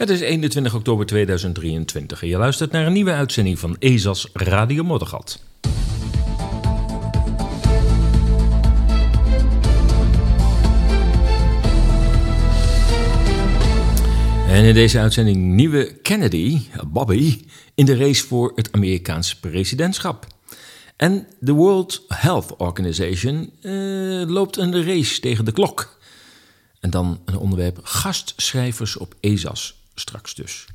Het is 21 oktober 2023 en je luistert naar een nieuwe uitzending van ESA's Radio Moddergat. En in deze uitzending nieuwe Kennedy, Bobby, in de race voor het Amerikaanse presidentschap. En de World Health Organization eh, loopt een race tegen de klok. En dan een onderwerp gastschrijvers op ESA's straks dus.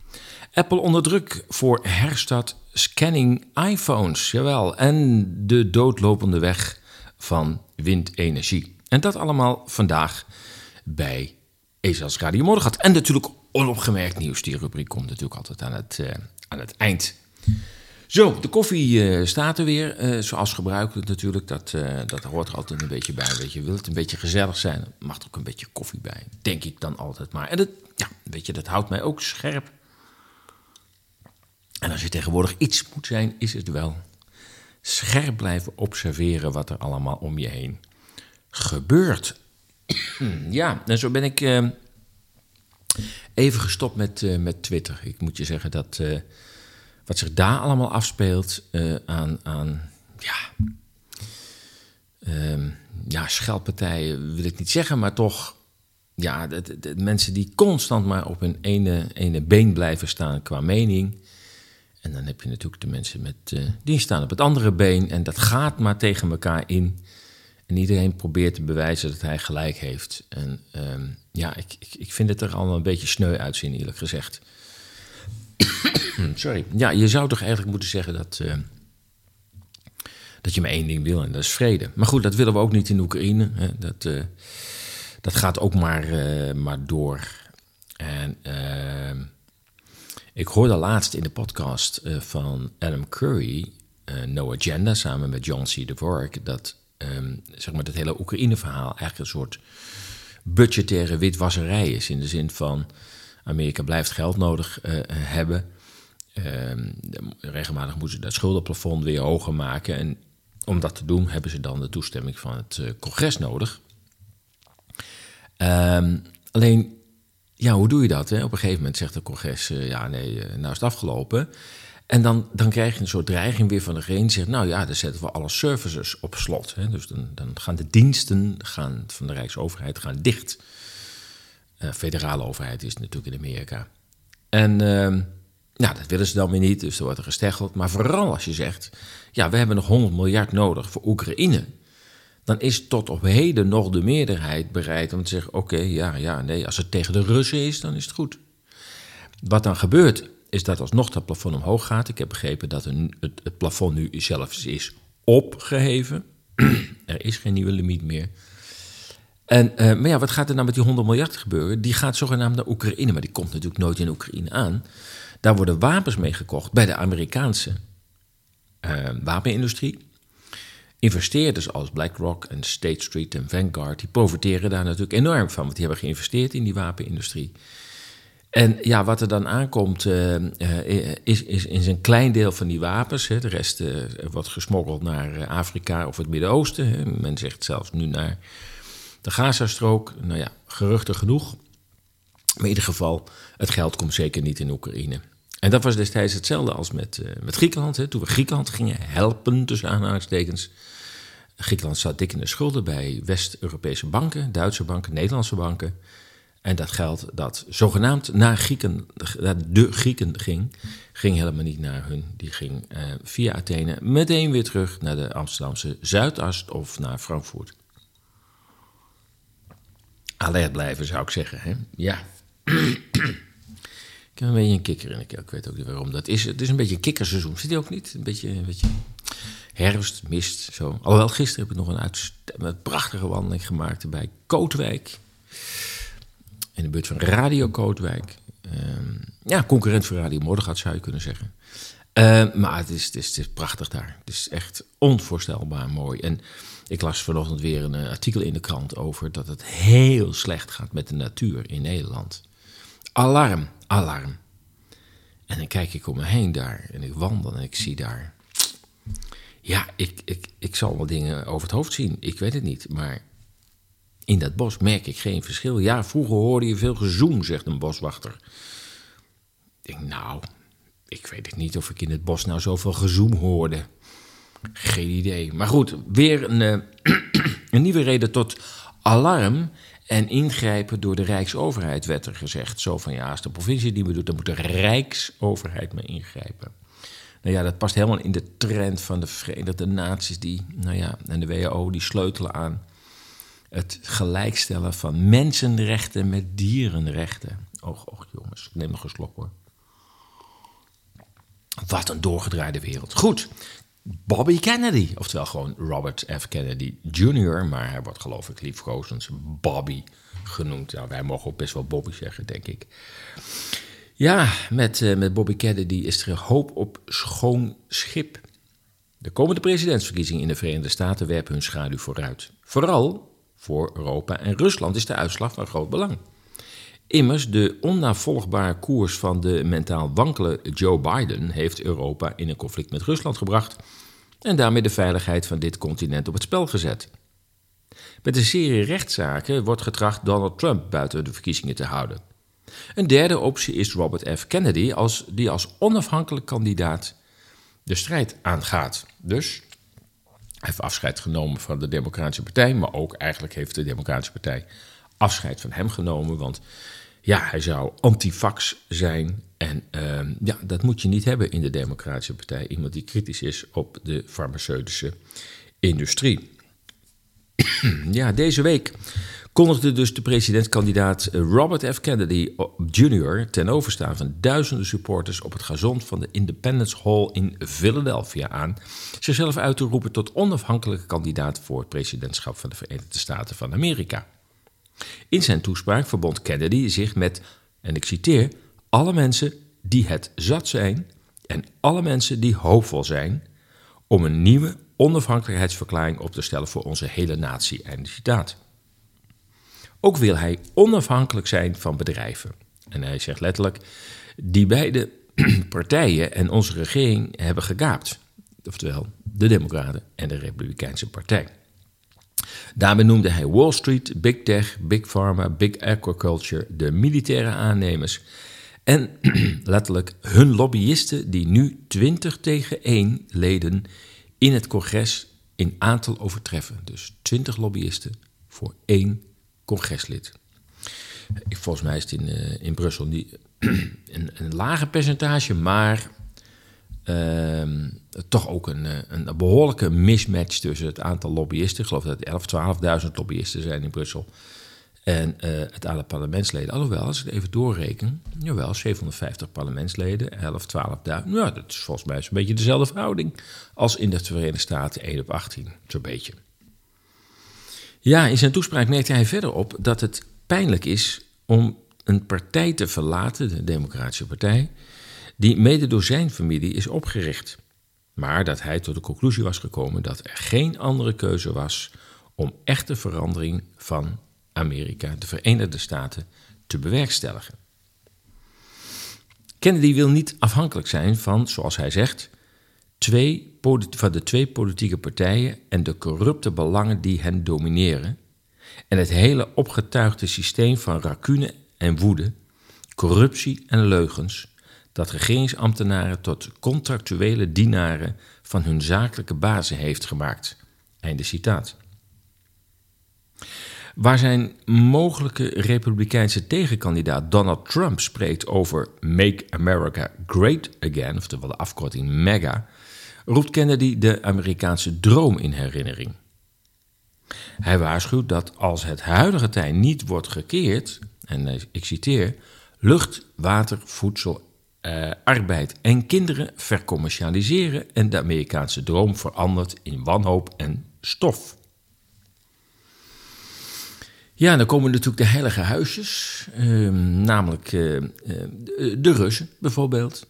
Apple onder druk voor herstart scanning iPhones, jawel. En de doodlopende weg van windenergie. En dat allemaal vandaag bij ESA's Radio Morgen. En natuurlijk onopgemerkt nieuws. Die rubriek komt natuurlijk altijd aan het, uh, aan het eind. Zo, de koffie uh, staat er weer. Uh, zoals gebruikelijk natuurlijk. Dat, dat hoort er altijd een beetje bij. Weet je, wil het een beetje gezellig zijn, mag er ook een beetje koffie bij. Denk ik dan altijd maar. En dat, ja, weet je, dat houdt mij ook scherp. En als je tegenwoordig iets moet zijn, is het wel scherp blijven observeren wat er allemaal om je heen gebeurt. ja, en zo ben ik even gestopt met, met Twitter. Ik moet je zeggen dat wat zich daar allemaal afspeelt uh, aan, aan ja, um, ja, scheldpartijen wil ik niet zeggen, maar toch ja, de, mensen die constant maar op hun ene, ene been blijven staan qua mening. En dan heb je natuurlijk de mensen met, die staan op het andere been en dat gaat maar tegen elkaar in. En iedereen probeert te bewijzen dat hij gelijk heeft. En um, ja, ik, ik, ik, vind het er al een beetje sneu uitzien, eerlijk gezegd. Sorry. Ja, je zou toch eigenlijk moeten zeggen dat, uh, dat je maar één ding wil en dat is vrede. Maar goed, dat willen we ook niet in Oekraïne. Hè. Dat, uh, dat gaat ook maar, uh, maar door. En ik hoorde laatst in de podcast van Adam Curry, No Agenda, samen met John C. DeVork, dat um, zeg maar, het hele Oekraïne-verhaal eigenlijk een soort budgettaire witwasserij is. In de zin van Amerika blijft geld nodig hebben. Um, regelmatig moeten ze dat schuldenplafond weer hoger maken. En om dat te doen hebben ze dan de toestemming van het uh, congres nodig. Um, alleen, ja, hoe doe je dat? Hè? Op een gegeven moment zegt het congres, uh, ja nee, nou is het afgelopen. En dan, dan krijg je een soort dreiging weer van degene die zegt... nou ja, dan zetten we alle services op slot. Hè. Dus dan, dan gaan de diensten gaan van de Rijksoverheid gaan dicht. Uh, federale overheid is natuurlijk in Amerika. En uh, ja, dat willen ze dan weer niet, dus er wordt er gesteggeld. Maar vooral als je zegt... ja, we hebben nog 100 miljard nodig voor Oekraïne... dan is tot op heden nog de meerderheid bereid om te zeggen... oké, ja, ja, nee, als het tegen de Russen is, dan is het goed. Wat dan gebeurt is dat alsnog dat plafond omhoog gaat. Ik heb begrepen dat het, het, plafond nu zelfs is opgeheven. er is geen nieuwe limiet meer. En, uh, maar ja, wat gaat er nou met die 100 miljard gebeuren? Die gaat zogenaamd naar Oekraïne, maar die komt natuurlijk nooit in Oekraïne aan. Daar worden wapens mee gekocht bij de Amerikaanse uh, wapenindustrie. Investeerders als BlackRock en State Street en Vanguard, die profiteren daar natuurlijk enorm van, want die hebben geïnvesteerd in die wapenindustrie. En ja, wat er dan aankomt, uh, is, is, is een klein deel van die wapens. Hè. De rest wordt gesmokkeld naar Afrika of het Midden-Oosten. Men zegt zelfs nu naar de Gazastrook. Nou ja, geruchten genoeg. Maar in ieder geval, het geld komt zeker niet in Oekraïne. En dat was destijds hetzelfde als met, met Griekenland. Hè. Toen we Griekenland gingen helpen, tussen aanhalingstekens. Griekenland zat dik in de schulden bij West-Europese banken, Duitse banken, Nederlandse banken. En dat geld dat zogenaamd naar, Grieken, naar de Grieken ging, ging helemaal niet naar hun. Die ging uh, via Athene meteen weer terug naar de Amsterdamse Zuidast of naar Frankfurt. Alert blijven zou ik zeggen. Hè? Ja. ik heb een beetje een kikker in de keel. Ik weet ook niet waarom dat is. Het is een beetje een kikkerseizoen. Vindt je ook niet? Een beetje, een herfst, mist, zo. Alhoewel, gisteren heb ik nog een, een prachtige wandeling gemaakt bij Kootwijk in de buurt van Radio Kootwijk. Um, ja, concurrent voor Radio Moddergat zou je kunnen zeggen. Uh, maar het is, het, is, het is prachtig daar. Het is echt onvoorstelbaar mooi. En ik las vanochtend weer een uh, artikel in de krant over dat het heel slecht gaat met de natuur in Nederland. Alarm, alarm. En dan kijk ik om me heen daar en ik wandel en ik zie daar. Ja, ik, ik, ik zal wel dingen over het hoofd zien. Ik weet het niet. Maar in dat bos merk ik geen verschil. Ja, vroeger hoorde je veel gezoem, zegt een boswachter. Ik denk, nou, ik weet het niet of ik in het bos nou zoveel gezoem hoorde. Geen idee. Maar goed, weer een, eh, een nieuwe reden tot alarm en ingrijpen door de Rijksoverheid, werd er gezegd. Zo van ja, als de provincie die we doet, dan moet de Rijksoverheid mee ingrijpen. Nou ja, dat past helemaal in de trend van de Verenigde Naties, die, nou ja, en de WHO, die sleutelen aan het gelijkstellen van mensenrechten met dierenrechten. Och, och jongens, ik neem nog een hoor. Wat een doorgedraaide wereld. Goed, Bobby Kennedy, oftewel gewoon Robert F. Kennedy Jr., maar hij wordt geloof ik liefkozend Bobby genoemd. Ja, wij mogen ook best wel Bobby zeggen, denk ik. Ja, met, uh, met Bobby Kennedy is er hoop op schoon schip. De komende presidentsverkiezingen in de Verenigde Staten werpen hun schaduw vooruit. Vooral voor Europa en Rusland is de uitslag van groot belang. Immers, de onnavolgbare koers van de mentaal wankele Joe Biden heeft Europa in een conflict met Rusland gebracht en daarmee de veiligheid van dit continent op het spel gezet. Met een serie rechtszaken wordt getracht Donald Trump buiten de verkiezingen te houden. Een derde optie is Robert F. Kennedy, als, die als onafhankelijk kandidaat de strijd aangaat. Dus hij heeft afscheid genomen van de Democratische Partij, maar ook eigenlijk heeft de Democratische Partij afscheid van hem genomen. Want ja, hij zou antifax zijn. En uh, ja, dat moet je niet hebben in de Democratische Partij. Iemand die kritisch is op de farmaceutische industrie. ja, deze week kondigde dus de presidentskandidaat Robert F. Kennedy Jr. ten overstaan van duizenden supporters op het gazon van de Independence Hall in Philadelphia aan zichzelf uit te roepen tot onafhankelijke kandidaat voor het presidentschap van de Verenigde Staten van Amerika. In zijn toespraak verbond Kennedy zich met, en ik citeer, alle mensen die het zat zijn en alle mensen die hoopvol zijn om een nieuwe onafhankelijkheidsverklaring op te stellen voor onze hele natie. Einde citaat. Ook wil hij onafhankelijk zijn van bedrijven. En hij zegt letterlijk: die beide partijen en onze regering hebben gegaapt. Oftewel, de Democraten en de Republikeinse Partij. Daarbij noemde hij Wall Street, Big Tech, Big Pharma, Big Agriculture, de militaire aannemers en letterlijk hun lobbyisten die nu 20 tegen 1 leden in het congres in aantal overtreffen. Dus 20 lobbyisten voor één congreslid. Volgens mij is het in, uh, in Brussel niet, een, een lager percentage, maar uh, toch ook een, eh, een, behoorlijke mismatch tussen het aantal lobbyisten. Ik geloof dat het 11, 12.000 lobbyisten zijn in Brussel. En uh, het aantal parlementsleden. Alhoewel, als ik het even doorreken, jawel, 750 parlementsleden, 11, 12.000. Nou, dat is volgens mij een beetje dezelfde verhouding als in de Verenigde Staten, 1 op 18, zo'n beetje. Ja, in zijn toespraak merkte hij verder op dat het pijnlijk is om een partij te verlaten, de Democratische Partij, die mede door zijn familie is opgericht. Maar dat hij tot de conclusie was gekomen dat er geen andere keuze was om echte verandering van Amerika, de Verenigde Staten, te bewerkstelligen. Kennedy wil niet afhankelijk zijn van, zoals hij zegt, twee, van de twee politieke partijen en de corrupte belangen die hen domineren, en het hele opgetuigde systeem van racune en woede, corruptie en leugens, dat regeringsambtenaren tot contractuele dienaren van hun zakelijke bazen heeft gemaakt. Einde citaat. Waar zijn mogelijke republikeinse tegenkandidaat Donald Trump spreekt over Make America Great Again, oftewel de afkorting MEGA, roept Kennedy de Amerikaanse droom in herinnering. Hij waarschuwt dat als het huidige tij niet wordt gekeerd, en ik citeer, lucht, water, voedsel, eh, arbeid en kinderen vercommercialiseren en de Amerikaanse droom verandert in wanhoop en stof. Ja, dan komen natuurlijk de heilige huisjes, ehm, namelijk uh, de Russen bijvoorbeeld.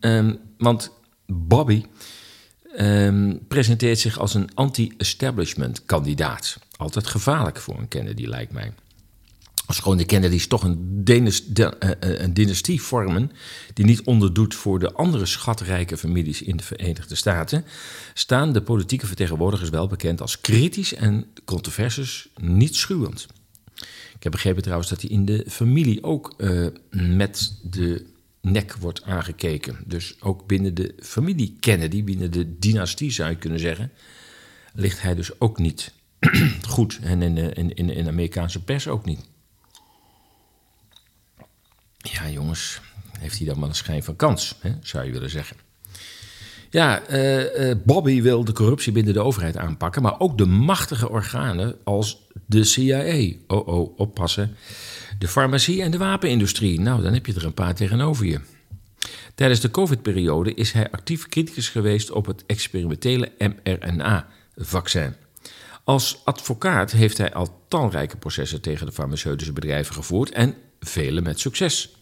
Um, want Bobby um, presenteert zich als een anti-establishment kandidaat. Altijd gevaarlijk voor een Kennedy, lijkt mij. Als gewoon de Kennedys toch een, dynastie, eh, een dynastie vormen die niet onderdoet voor de andere schatrijke families in de Verenigde Staten, staan de politieke vertegenwoordigers wel bekend als kritisch en controversies niet schuwend. Ik heb begrepen trouwens dat hij in de familie ook uh, met de nek wordt aangekeken. Dus ook binnen de familie Kennedy, binnen de dynastie zou je kunnen zeggen, ligt hij dus ook niet goed. En in de, in, in de Amerikaanse pers ook niet. Ja, jongens, heeft hij dan wel een schijn van kans, hè, zou je willen zeggen. Ja, uh, uh, Bobby wil de corruptie binnen de overheid aanpakken, maar ook de machtige organen als de CIA. Oh, oh, oppassen. De farmacie en de wapenindustrie. Nou, dan heb je er een paar tegenover je. Tijdens de COVID-periode is hij actief kritisch geweest op het experimentele mRNA-vaccin. Als advocaat heeft hij al talrijke processen tegen de farmaceutische bedrijven gevoerd en vele met succes.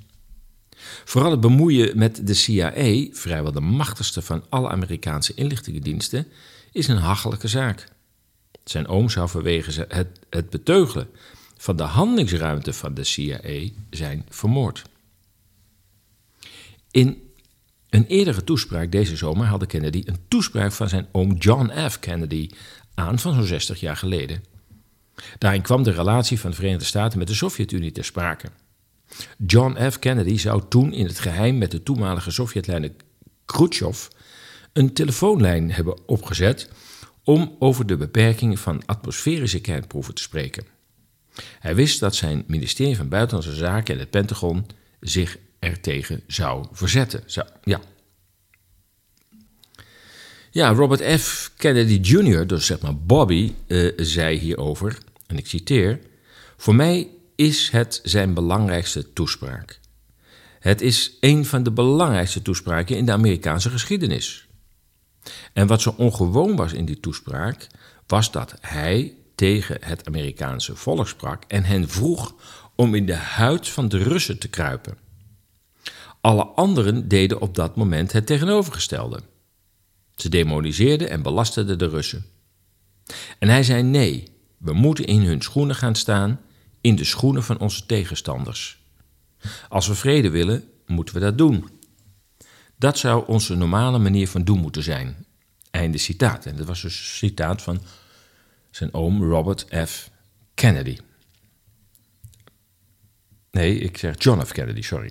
Vooral het bemoeien met de CIA, vrijwel de machtigste van alle Amerikaanse inlichtingendiensten, is een hachelijke zaak. Zijn oom zou vanwege het, het beteugelen van de handelingsruimte van de CIA zijn vermoord. In een eerdere toespraak deze zomer haalde Kennedy een toespraak van zijn oom John F. Kennedy aan van zo'n 60 jaar geleden. Daarin kwam de relatie van de Verenigde Staten met de Sovjet-Unie ter sprake. John F. Kennedy zou toen in het geheim met de toenmalige Sovjetleider Khrushchev een telefoonlijn hebben opgezet om over de beperking van atmosferische kernproeven te spreken. Hij wist dat zijn ministerie van Buitenlandse Zaken en het Pentagon zich ertegen zou verzetten. Ja. ja, Robert F. Kennedy Jr., dus zeg maar Bobby, uh, zei hierover, en ik citeer: Voor mij is het zijn belangrijkste toespraak. Het is een van de belangrijkste toespraken in de Amerikaanse geschiedenis. En wat zo ongewoon was in die toespraak, was dat hij tegen het Amerikaanse volk sprak en hen vroeg om in de huid van de Russen te kruipen. Alle anderen deden op dat moment het tegenovergestelde. Ze demoniseerden en belasteden de Russen. En hij zei: nee, we moeten in hun schoenen gaan staan, in de schoenen van onze tegenstanders. Als we vrede willen, moeten we dat doen. Dat zou onze normale manier van doen moeten zijn. Einde citaat. En dat was dus een citaat van zijn oom Robert F. Kennedy. Nee, ik zeg John F. Kennedy, sorry.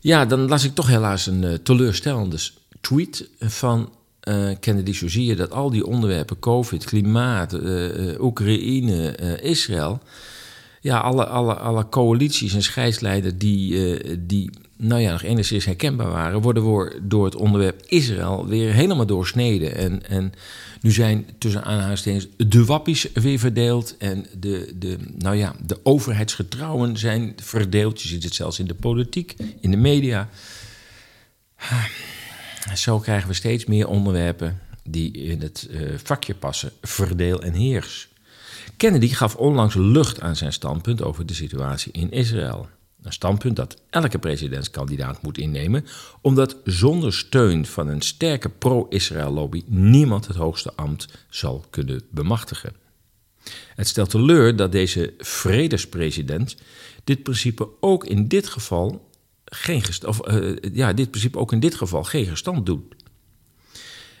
Ja, dan las ik toch helaas een uh, teleurstellende tweet van uh, Kennedy. Zo zie je dat al die onderwerpen, COVID, klimaat, uh, Oekraïne, Israël... Ja, alle, alle, alle coalities en scheidsleiders die, die nou ja, nog enigszins herkenbaar waren... worden door het onderwerp Israël weer helemaal doorsneden. En, en nu zijn tussen aanhalingstekens de wappies weer verdeeld en de, de, nou ja, de overheidsgetrouwen zijn verdeeld. Je ziet het zelfs in de politiek, in de media. Zo krijgen we steeds meer onderwerpen die in het uh, vakje passen, verdeel en heers. Kennedy gaf onlangs lucht aan zijn standpunt over de situatie in Israël. Een standpunt dat elke presidentskandidaat moet innemen, omdat zonder steun van een sterke pro-Israël-lobby niemand het hoogste ambt zal kunnen bemachtigen. Het stelt teleur dat deze vredespresident dit principe ook in dit geval geen of, uh, ja, dit principe ook in dit geval geen gestand doet.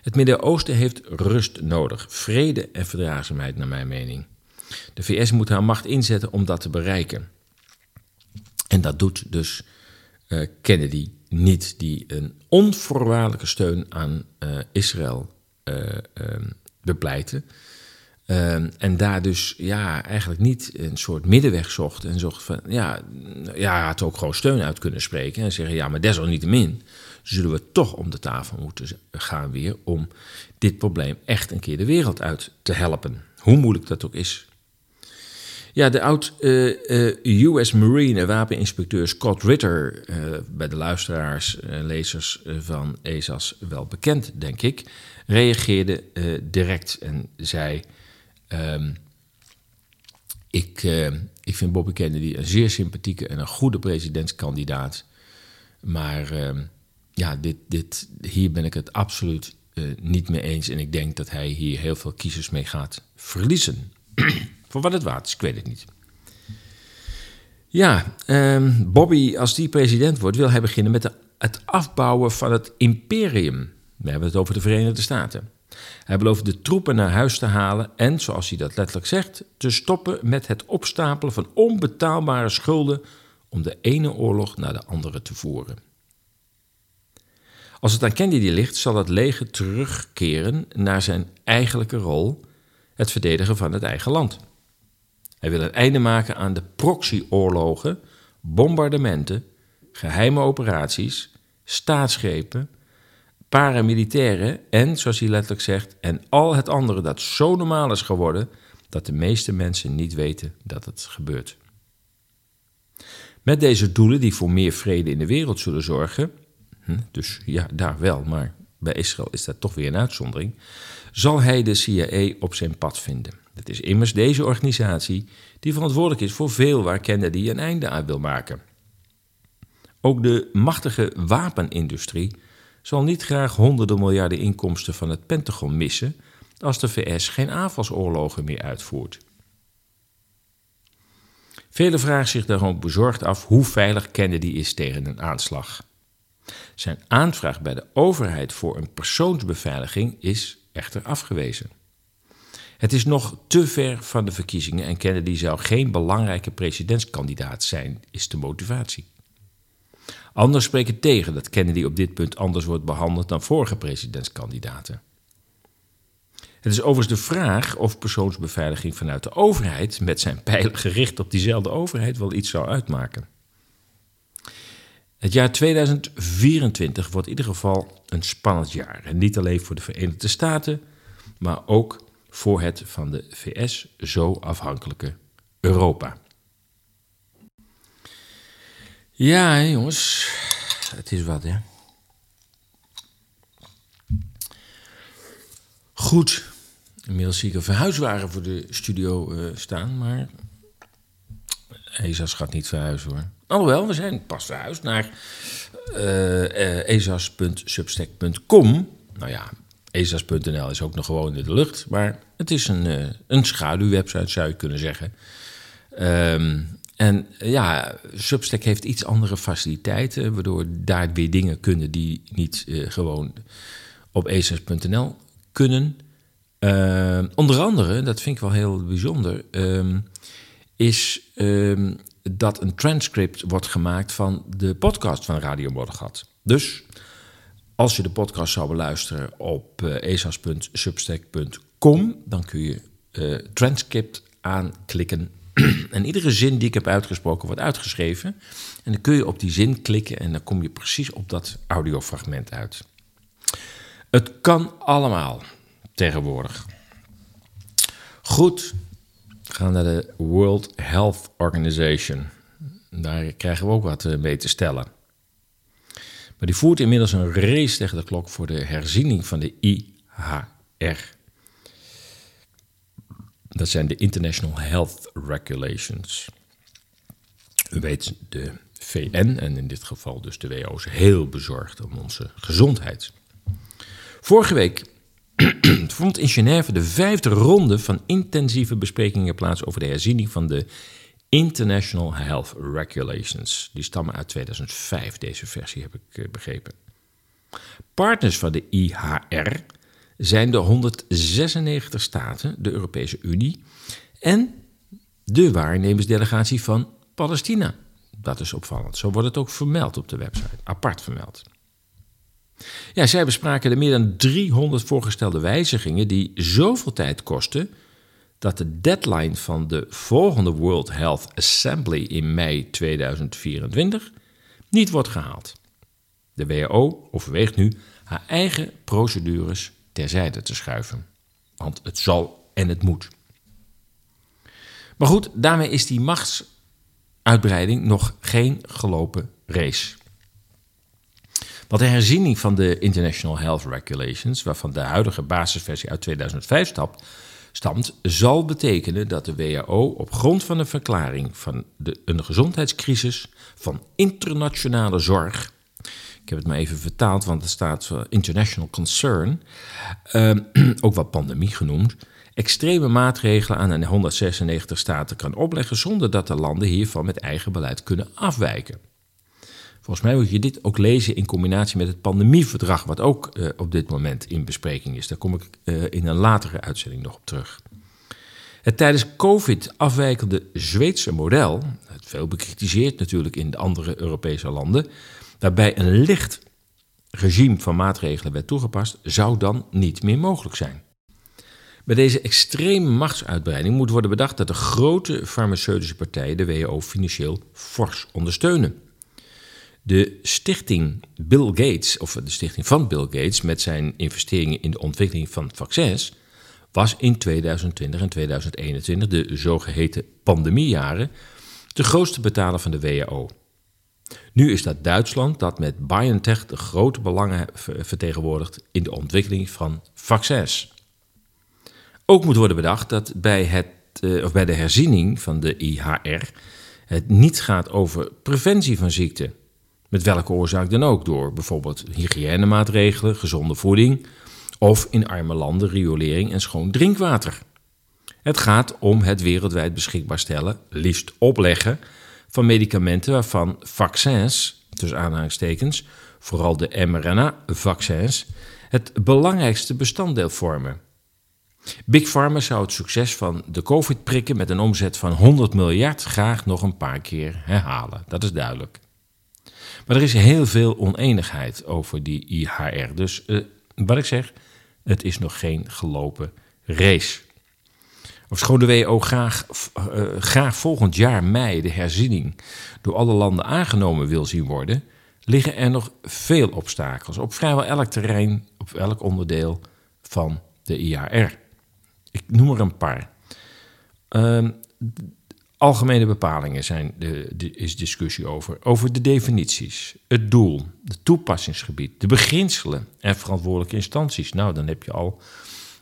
Het Midden-Oosten heeft rust nodig, vrede en verdraagzaamheid naar mijn mening. De VS moet haar macht inzetten om dat te bereiken. En dat doet dus uh, Kennedy niet, die een onvoorwaardelijke steun aan uh, Israël um, bepleitte. Um, en daar dus ja, eigenlijk niet een soort middenweg zocht. En zocht van ja, ja, had ook gewoon steun uit kunnen spreken. En zeggen ja, maar desalniettemin zullen we toch om de tafel moeten gaan weer. om dit probleem echt een keer de wereld uit te helpen. Hoe moeilijk dat ook is. Ja, de oud-US uh, uh, Marine wapeninspecteur Scott Ritter, uh, bij de luisteraars en lezers van ESAS wel bekend, denk ik, reageerde direct en zei: um, ik, ik vind Bobby Kennedy een zeer sympathieke en een goede presidentskandidaat. Maar ehm, ja, dit, dit, hier ben ik het absoluut niet mee eens. En ik denk dat hij hier heel veel kiezers mee gaat verliezen. Voor wat het waard is, ik weet het niet. Ja, um, Bobby, als die president wordt, wil hij beginnen met het afbouwen van het imperium. We hebben het over de Verenigde Staten. Hij belooft de troepen naar huis te halen en, zoals hij dat letterlijk zegt, te stoppen met het opstapelen van onbetaalbare schulden om de ene oorlog naar de andere te voeren. Als het aan Kennedy ligt, zal het leger terugkeren naar zijn eigenlijke rol, het verdedigen van het eigen land. Hij wil een einde maken aan de proxyoorlogen, bombardementen, geheime operaties, staatsgrepen, paramilitaire en, zoals hij letterlijk zegt, en al het andere dat zo normaal is geworden dat de meeste mensen niet weten dat het gebeurt. Met deze doelen die voor meer vrede in de wereld zullen zorgen, hm, dus ja, daar wel, maar bij Israël is dat toch weer een uitzondering, zal hij de CIA op zijn pad vinden. Het is immers deze organisatie die verantwoordelijk is voor veel waar Kennedy een einde aan wil maken. Ook de machtige wapenindustrie zal niet graag honderden miljarden inkomsten van het Pentagon missen als de VS geen aanvalsoorlogen meer uitvoert. Velen vragen zich daarom bezorgd af hoe veilig Kennedy is tegen een aanslag. Zijn aanvraag bij de overheid voor een persoonsbeveiliging is echter afgewezen. Het is nog te ver van de verkiezingen en Kennedy zou geen belangrijke presidentskandidaat zijn, is de motivatie. Anders spreken tegen dat Kennedy op dit punt anders wordt behandeld dan vorige presidentskandidaten. Het is overigens de vraag of persoonsbeveiliging vanuit de overheid met zijn pijlen gericht op diezelfde overheid wel iets zou uitmaken. Het jaar 2024 wordt in ieder geval een spannend jaar. En niet alleen voor de Verenigde Staten, maar ook voor het van de VS zo afhankelijke Europa. Ja, jongens, het is wat, hè. Goed, inmiddels zie ik een verhuiswagen voor de studio uh, staan, maar ESAS gaat niet verhuizen hoor. Alhoewel, we zijn pas verhuisd naar uh, uh, esas.substack.com. Nou ja, esas.nl is ook nog gewoon in de lucht, maar het is een, uh, een schaduwwebsite zou je kunnen zeggen. Um, en ja, Substack heeft iets andere faciliteiten, waardoor daar weer dingen kunnen die niet uh, gewoon op esas.nl kunnen. Uh, onder andere, dat vind ik wel heel bijzonder, um, is um, dat een transcript wordt gemaakt van de podcast van Radio Moddergat. Dus als je de podcast zou beluisteren op uh, esas.substack.com, dan kun je transcript aanklikken. en iedere zin die ik heb uitgesproken wordt uitgeschreven. En dan kun je op die zin klikken en dan kom je precies op dat audiofragment uit. Het kan allemaal tegenwoordig. Goed, we gaan naar de World Health Organization. Daar krijgen we ook wat eh, mee te stellen. Maar die voert inmiddels een race tegen de klok voor de herziening van de IHR. Dat zijn de International Health Regulations. U weet, de VN en in dit geval dus de WHO is heel bezorgd om onze gezondheid. Vorige week vond in Genève de vijfde ronde van intensieve besprekingen plaats over de herziening van de International Health Regulations. Die stammen uit 2005, deze versie heb ik eh, begrepen. Partners van de IHR zijn de 196 staten, de Europese Unie en de waarnemersdelegatie van Palestina. Dat is opvallend. Zo wordt het ook vermeld op de website, apart vermeld. Ja, zij bespraken de meer dan 300 voorgestelde wijzigingen die zoveel tijd kosten dat de deadline van de volgende World Health Assembly in mei 2024 niet wordt gehaald. De WHO overweegt nu haar eigen procedures terzijde te schuiven. Want het zal en het moet. Maar goed, daarmee is die machtsuitbreiding nog geen gelopen race. Want de herziening van de International Health Regulations, waarvan de huidige basisversie uit 2005 stapt, stamt, zal betekenen dat de WHO op grond van een verklaring van de, een gezondheidscrisis van internationale zorg ik heb het maar even vertaald, want het staat voor International Concern. Uh, ook wel pandemie genoemd. Extreme maatregelen aan de 196 staten kan opleggen zonder dat de landen hiervan met eigen beleid kunnen afwijken. Volgens mij moet je dit ook lezen in combinatie met het pandemieverdrag, wat ook uh, op dit moment in bespreking is. Daar kom ik uh, in een latere uitzending nog op terug. Het tijdens COVID afwijkende Zweedse model, het veel bekritiseerd natuurlijk in de andere Europese landen, waarbij een licht regime van maatregelen werd toegepast, zou dan niet meer mogelijk zijn. Bij deze extreme machtsuitbreiding moet worden bedacht dat de grote farmaceutische partijen de WHO financieel fors ondersteunen. De stichting Bill Gates, of de stichting van Bill Gates met zijn investeringen in de ontwikkeling van vaccins, was in 2020 en 2021, de zogeheten pandemiejaren, de grootste betaler van de WHO. Nu is dat Duitsland dat met BioNTech de grote belangen vertegenwoordigt in de ontwikkeling van vaccins. Ook moet worden bedacht dat bij, het, uh, of bij de herziening van de IHR het niet gaat over preventie van ziekte. Met welke oorzaak dan ook, door bijvoorbeeld hygiënemaatregelen, gezonde voeding of in arme landen riolering en schoon drinkwater. Het gaat om het wereldwijd beschikbaar stellen, liefst opleggen, van medicamenten waarvan vaccins, tussen aanhalingstekens, vooral de mRNA-vaccins, het belangrijkste bestanddeel vormen. Big Pharma zou het succes van de COVID-prikken met een omzet van 100 miljard graag nog een paar keer herhalen. Dat is duidelijk. Maar er is heel veel oneenigheid over die IHR. Dus uh, wat ik zeg, het is nog geen gelopen race. Ofschoon de WHO graag, uh, graag volgend jaar mei de herziening door alle landen aangenomen wil zien worden, liggen er nog veel obstakels op vrijwel elk terrein, op elk onderdeel van de IHR. Ik noem er een paar. Uh, algemene bepalingen zijn de, de, is discussie over. Over de definities, het doel, het toepassingsgebied, de beginselen en verantwoordelijke instanties. Nou, dan heb je al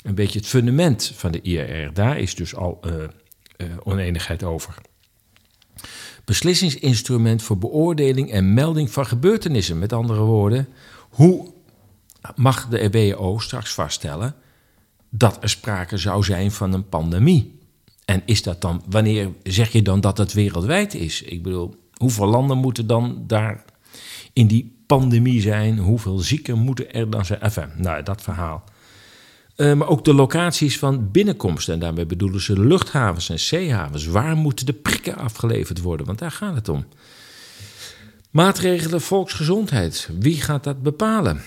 een beetje het fundament van de IRR. Daar is dus al uh, uh, oneenigheid over. Beslissingsinstrument voor beoordeling en melding van gebeurtenissen. Met andere woorden, hoe mag de WHO straks vaststellen dat er sprake zou zijn van een pandemie? En is dat dan, wanneer zeg je dan dat het wereldwijd is? Ik bedoel, hoeveel landen moeten dan daar in die pandemie zijn? Hoeveel zieken moeten er dan zijn? Enfin, nou, dat verhaal. Uh, maar ook de locaties van binnenkomst. En daarmee bedoelen ze luchthavens en zeehavens. Waar moeten de prikken afgeleverd worden? Want daar gaat het om. Maatregelen volksgezondheid. Wie gaat dat bepalen?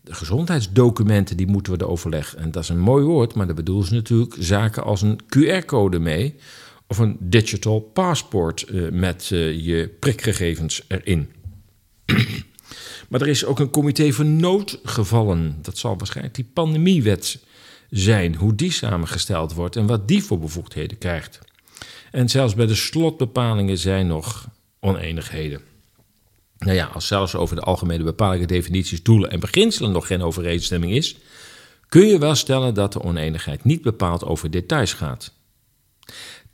De gezondheidsdocumenten die moeten worden overlegd. En dat is een mooi woord, maar daar bedoelen ze natuurlijk zaken als een QR-code mee. Of een digital passport uh, met uh, je prikgegevens erin. Maar er is ook een comité voor noodgevallen. Dat zal waarschijnlijk die pandemiewet zijn, hoe die samengesteld wordt en wat die voor bevoegdheden krijgt. En zelfs bij de slotbepalingen zijn nog oneenigheden. Nou ja, als zelfs over de algemene bepalingen, definities, doelen en beginselen nog geen overeenstemming is, kun je wel stellen dat de oneenigheid niet bepaald over details gaat.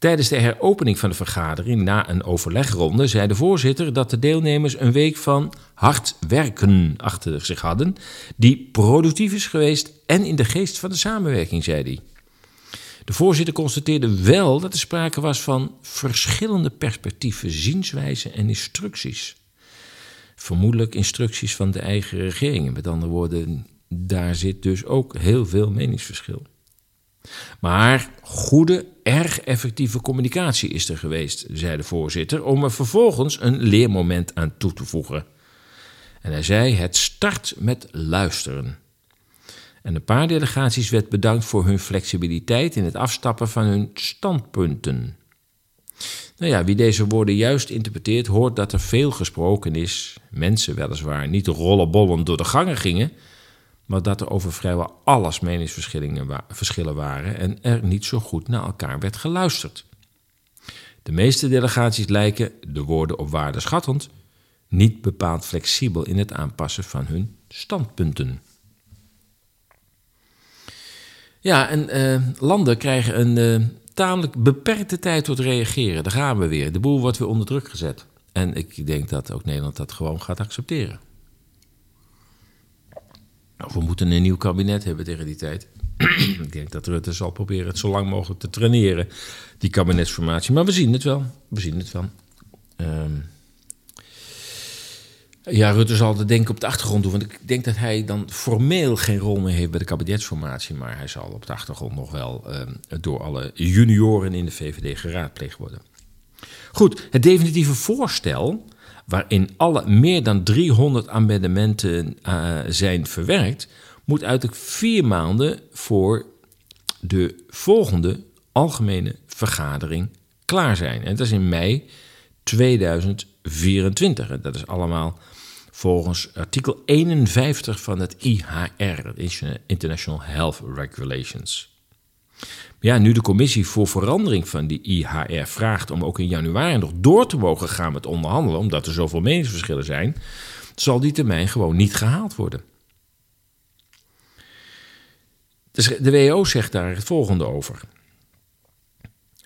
Tijdens de heropening van de vergadering na een overlegronde zei de voorzitter dat de deelnemers een week van hard werken achter zich hadden, die productief is geweest en in de geest van de samenwerking, zei hij. De voorzitter constateerde wel dat er sprake was van verschillende perspectieven, zienswijzen en instructies. Vermoedelijk instructies van de eigen regeringen. Met andere woorden, daar zit dus ook heel veel meningsverschil. Maar goede, erg effectieve communicatie is er geweest, zei de voorzitter, om er vervolgens een leermoment aan toe te voegen. En hij zei: Het start met luisteren. En een paar delegaties werd bedankt voor hun flexibiliteit in het afstappen van hun standpunten. Nou ja, wie deze woorden juist interpreteert, hoort dat er veel gesproken is. Mensen weliswaar niet rollenbollen door de gangen gingen, maar dat er over vrijwel alles meningsverschillen waren en er niet zo goed naar elkaar werd geluisterd. De meeste delegaties lijken, de woorden op waarde schattend, niet bepaald flexibel in het aanpassen van hun standpunten. Ja, en uh, landen krijgen een uh, tamelijk beperkte tijd tot reageren. Daar gaan we weer. De boel wordt weer onder druk gezet. En ik denk dat ook Nederland dat gewoon gaat accepteren. Of we moeten een nieuw kabinet hebben tegen die tijd. ik denk dat Rutte zal proberen het zo lang mogelijk te traineren, die kabinetsformatie. Maar we zien het wel. We zien het wel. Um, Ja, Rutte zal de denken op de achtergrond doen. Want ik denk dat hij dan formeel geen rol meer heeft bij de kabinetsformatie. Maar hij zal op de achtergrond nog wel uh, door alle junioren in de VVD geraadpleegd worden. Goed, het definitieve voorstel, waarin alle meer dan 300 amendementen uh, zijn verwerkt, moet uiterlijk vier maanden voor de volgende algemene vergadering klaar zijn. En dat is in mei 2024. En dat is allemaal volgens artikel 51 van het IHR, International Health Regulations. Ja, nu de commissie voor verandering van die IHR vraagt om ook in januari nog door te mogen gaan met onderhandelen, omdat er zoveel meningsverschillen zijn, zal die termijn gewoon niet gehaald worden. De WHO zegt daar het volgende over.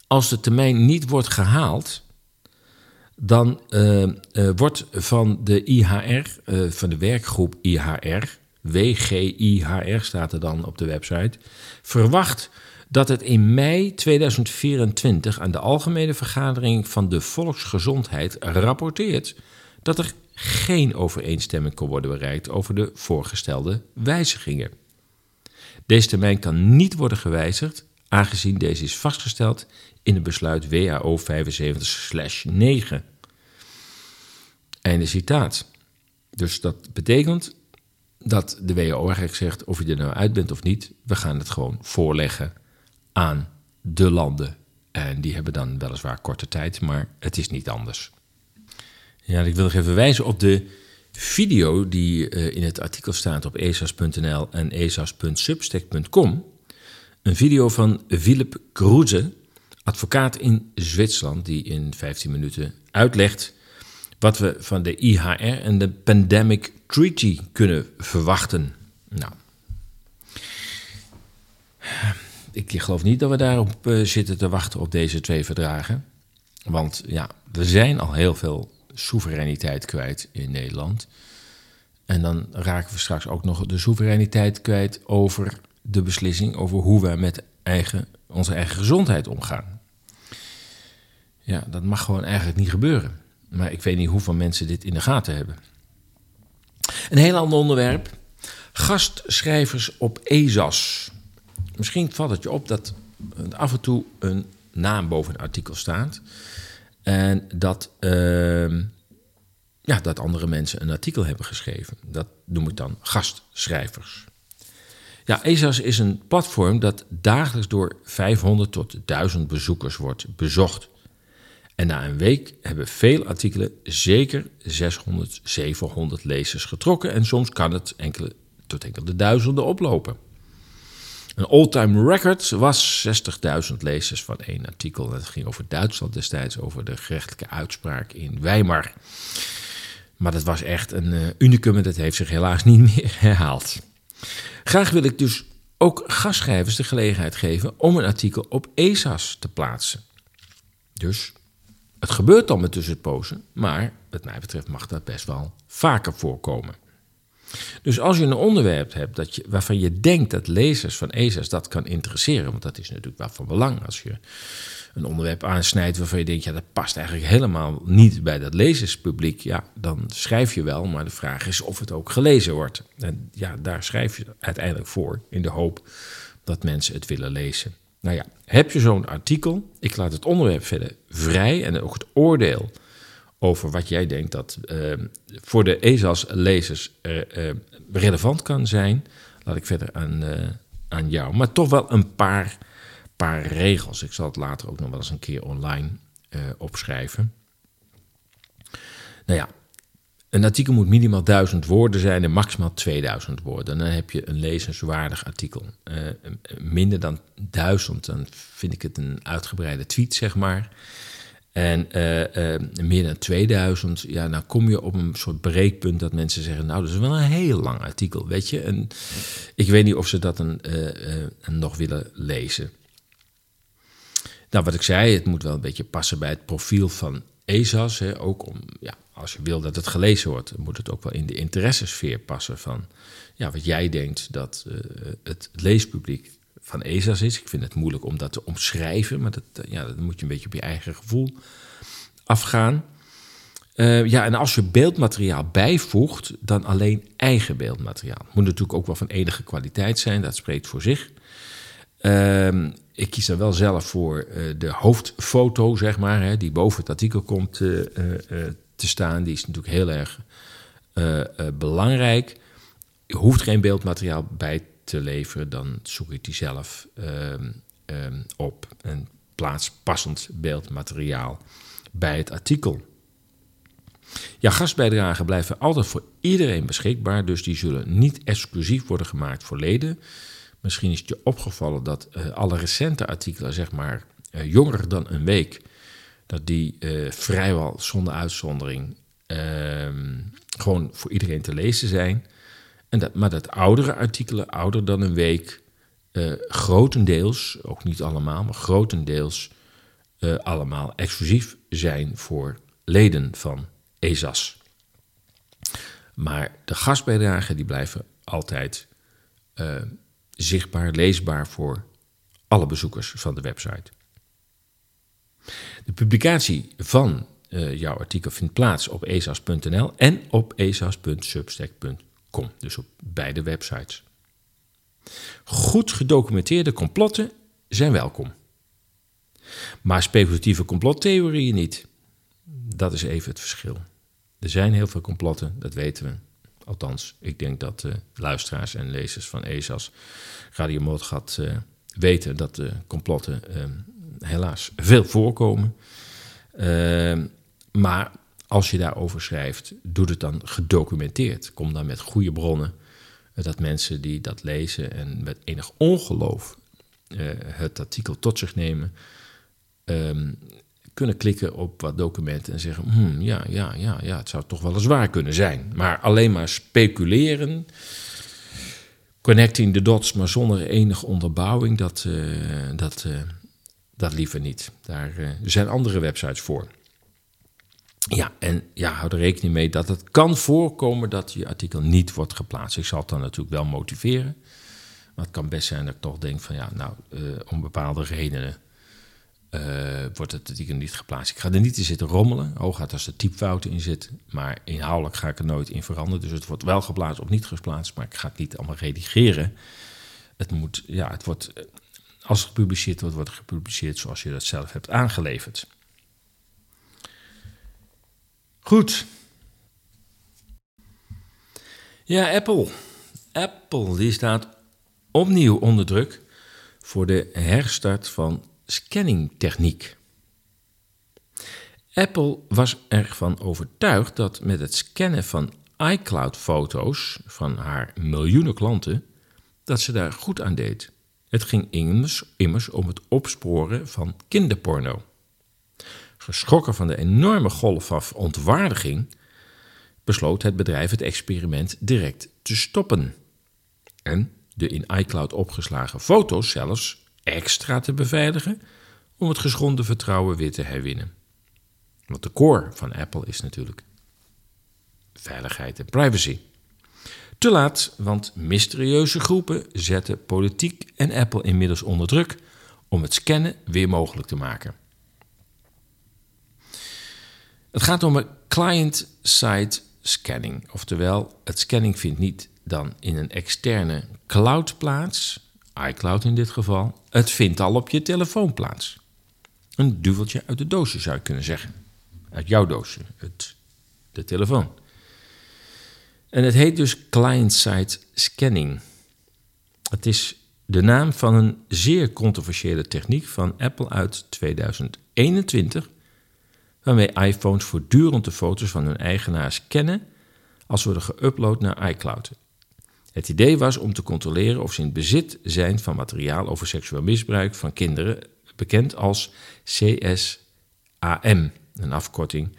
Als de termijn niet wordt gehaald, dan uh, uh, wordt van de IHR, uh, van de werkgroep IHR, WGIHR staat er dan op de website, verwacht dat het in mei 2024 aan de algemene vergadering van de volksgezondheid rapporteert dat er geen overeenstemming kan worden bereikt over de voorgestelde wijzigingen. Deze termijn kan niet worden gewijzigd, aangezien deze is vastgesteld in het besluit WHO 75-9. Einde citaat. Dus dat betekent dat de WHO eigenlijk zegt: of je er nou uit bent of niet, we gaan het gewoon voorleggen aan de landen. En die hebben dan weliswaar korte tijd, maar het is niet anders. Ja, ik wil nog even wijzen op de video die uh, in het artikel staat op esas.nl en esas.substack.com. Een video van Philip Kroeze, advocaat in Zwitserland, die in 15 minuten uitlegt wat we van de IHR en de Pandemic Treaty kunnen verwachten. Nou, ik geloof niet dat we daarop uh, zitten te wachten op deze twee verdragen. Want ja, er zijn al heel veel soevereiniteit kwijt in Nederland. En dan raken we straks ook nog de soevereiniteit kwijt over de beslissing over hoe wij met eigen, onze eigen gezondheid omgaan. Ja, dat mag gewoon eigenlijk niet gebeuren. Maar ik weet niet hoeveel mensen dit in de gaten hebben. Een heel ander onderwerp. Gastschrijvers op ESAS. Misschien valt het je op dat af en toe een naam boven een artikel staat. En dat, uh, ja, dat andere mensen een artikel hebben geschreven. Dat noem ik dan gastschrijvers. Ja, ESAS is een platform dat dagelijks door 500 tot 1000 bezoekers wordt bezocht. En na een week hebben veel artikelen zeker 600, 700 lezers getrokken. En soms kan het enkele, tot enkele duizenden oplopen. Een all-time record was 60.000 lezers van één artikel. Het ging over Duitsland destijds, over de gerechtelijke uitspraak in Weimar. Maar dat was echt een uh, unicum en dat heeft zich helaas niet meer herhaald. Graag wil ik dus ook gastschrijvers de gelegenheid geven om een artikel op ESAS te plaatsen. Dus het gebeurt dan met tussenpozen, maar wat mij betreft mag dat best wel vaker voorkomen. Dus als je een onderwerp hebt dat je, waarvan je denkt dat lezers van ESA's dat kan interesseren, want dat is natuurlijk wel van belang als je een onderwerp aansnijdt waarvan je denkt, ja, dat past eigenlijk helemaal niet bij dat lezerspubliek, ja, dan schrijf je wel, maar de vraag is of het ook gelezen wordt. En ja, daar schrijf je uiteindelijk voor in de hoop dat mensen het willen lezen. Nou ja, heb je zo'n artikel, ik laat het onderwerp verder vrij en ook het oordeel over wat jij denkt dat uh, voor de ESAS-lezers uh, uh, relevant kan zijn, laat ik verder aan, aan jou. Maar toch wel een paar, paar regels. Ik zal het later ook nog wel eens een keer online opschrijven. Nou ja, een artikel moet minimaal 1000 woorden zijn en maximaal 2000 woorden. Dan heb je een lezenswaardig artikel. minder dan 1000, dan vind ik het een uitgebreide tweet, zeg maar. En uh, uh, meer dan 2000, ja, dan kom je op een soort breekpunt dat mensen zeggen: Nou, dat is wel een heel lang artikel, weet je. En ik weet niet of ze dat een, uh, nog willen lezen. Nou, wat ik zei, het moet wel een beetje passen bij het profiel van ESAS. Hè, ook om, ja, als je wil dat het gelezen wordt, moet het ook wel in de interessesfeer passen van ja, wat jij denkt dat het leespubliek van ESA's is. Ik vind het moeilijk om dat te omschrijven, maar dat, ja, dat moet je een beetje op je eigen gevoel afgaan. Uh, ja, en als je beeldmateriaal bijvoegt, dan alleen eigen beeldmateriaal. Moet natuurlijk ook wel van enige kwaliteit zijn, dat spreekt voor zich. Uh, ik kies er wel zelf voor uh, de hoofdfoto, zeg maar, hè, die boven het artikel komt te staan. Die is natuurlijk heel erg belangrijk. Je hoeft geen beeldmateriaal bij te leveren, dan zoek ik die zelf ehm, ehm, op en plaats passend beeldmateriaal bij het artikel. Ja, gastbijdragen blijven altijd voor iedereen beschikbaar, dus die zullen niet exclusief worden gemaakt voor leden. Misschien is het je opgevallen dat uh, alle recente artikelen, zeg maar uh, jonger dan een week, dat die uh, vrijwel zonder uitzondering ehm, gewoon voor iedereen te lezen zijn. En dat, maar dat oudere artikelen, ouder dan een week, grotendeels, ook niet allemaal, maar grotendeels allemaal exclusief zijn voor leden van ESAS. Maar de gastbijdragen die blijven altijd uh, zichtbaar, leesbaar voor alle bezoekers van de website. De publicatie van jouw artikel vindt plaats op esas.nl en op esas.substack.com, dus op beide websites. Goed gedocumenteerde complotten zijn welkom. Maar speculatieve complottheorieën niet. Dat is even het verschil. Er zijn heel veel complotten, dat weten we. Althans, ik denk dat uh, luisteraars en lezers van ESAS Radio Moordgat uh, weten dat de complotten uh, helaas veel voorkomen. Ehm, maar als je daarover schrijft, doe het dan gedocumenteerd. Kom dan met goede bronnen, eh, dat mensen die dat lezen en met enig ongeloof het artikel tot zich nemen, ehm, kunnen klikken op wat documenten en zeggen: hmm, ja, ja, ja, ja, het zou toch wel eens waar kunnen zijn. Maar alleen maar speculeren, connecting the dots, maar zonder enige onderbouwing, dat, uh, dat, dat liever niet. Daar zijn andere websites voor. Ja, en ja, hou er rekening mee dat het kan voorkomen dat je artikel niet wordt geplaatst. Ik zal het dan natuurlijk wel motiveren. Maar het kan best zijn dat ik toch denk van ja, nou, om bepaalde redenen uh, wordt het artikel niet geplaatst. Ik ga er niet in zitten rommelen, hooguit als er typfouten in zitten. Maar inhoudelijk ga ik er nooit in veranderen. Dus het wordt wel geplaatst of niet geplaatst, maar ik ga het niet allemaal redigeren. Het moet, ja, het wordt, eh, als het gepubliceerd wordt, wordt het gepubliceerd zoals je dat zelf hebt aangeleverd. Goed. Ja, Apple. Apple die staat opnieuw onder druk voor de herstart van scanningtechniek. Apple was ervan overtuigd dat met het scannen van iCloud-foto's van haar miljoenen klanten, dat ze daar goed aan deed. Het ging immers, immers om het opsporen van kinderporno. Geschrokken van de enorme golf van ontwaardiging, besloot het bedrijf het experiment direct te stoppen. En de in iCloud opgeslagen foto's zelfs extra te beveiligen om het geschonden vertrouwen weer te herwinnen. Want de core van Apple is natuurlijk veiligheid en privacy. Te laat, want mysterieuze groepen zetten politiek en Apple inmiddels onder druk om het scannen weer mogelijk te maken. Het gaat om een client-side scanning, oftewel het scanning vindt niet dan in een externe cloud plaats, iCloud in dit geval, het vindt al op je telefoon plaats. Een duveltje uit de doosje zou je kunnen zeggen. Uit jouw doosje, het, de telefoon. En het heet dus client-side scanning. Het is de naam van een zeer controversiële techniek van Apple uit 2021, waarmee iPhones voortdurend de foto's van hun eigenaar scannen als worden geüpload naar iCloud. Het idee was om te controleren of ze in bezit zijn van materiaal over seksueel misbruik van kinderen, bekend als CSAM, een afkorting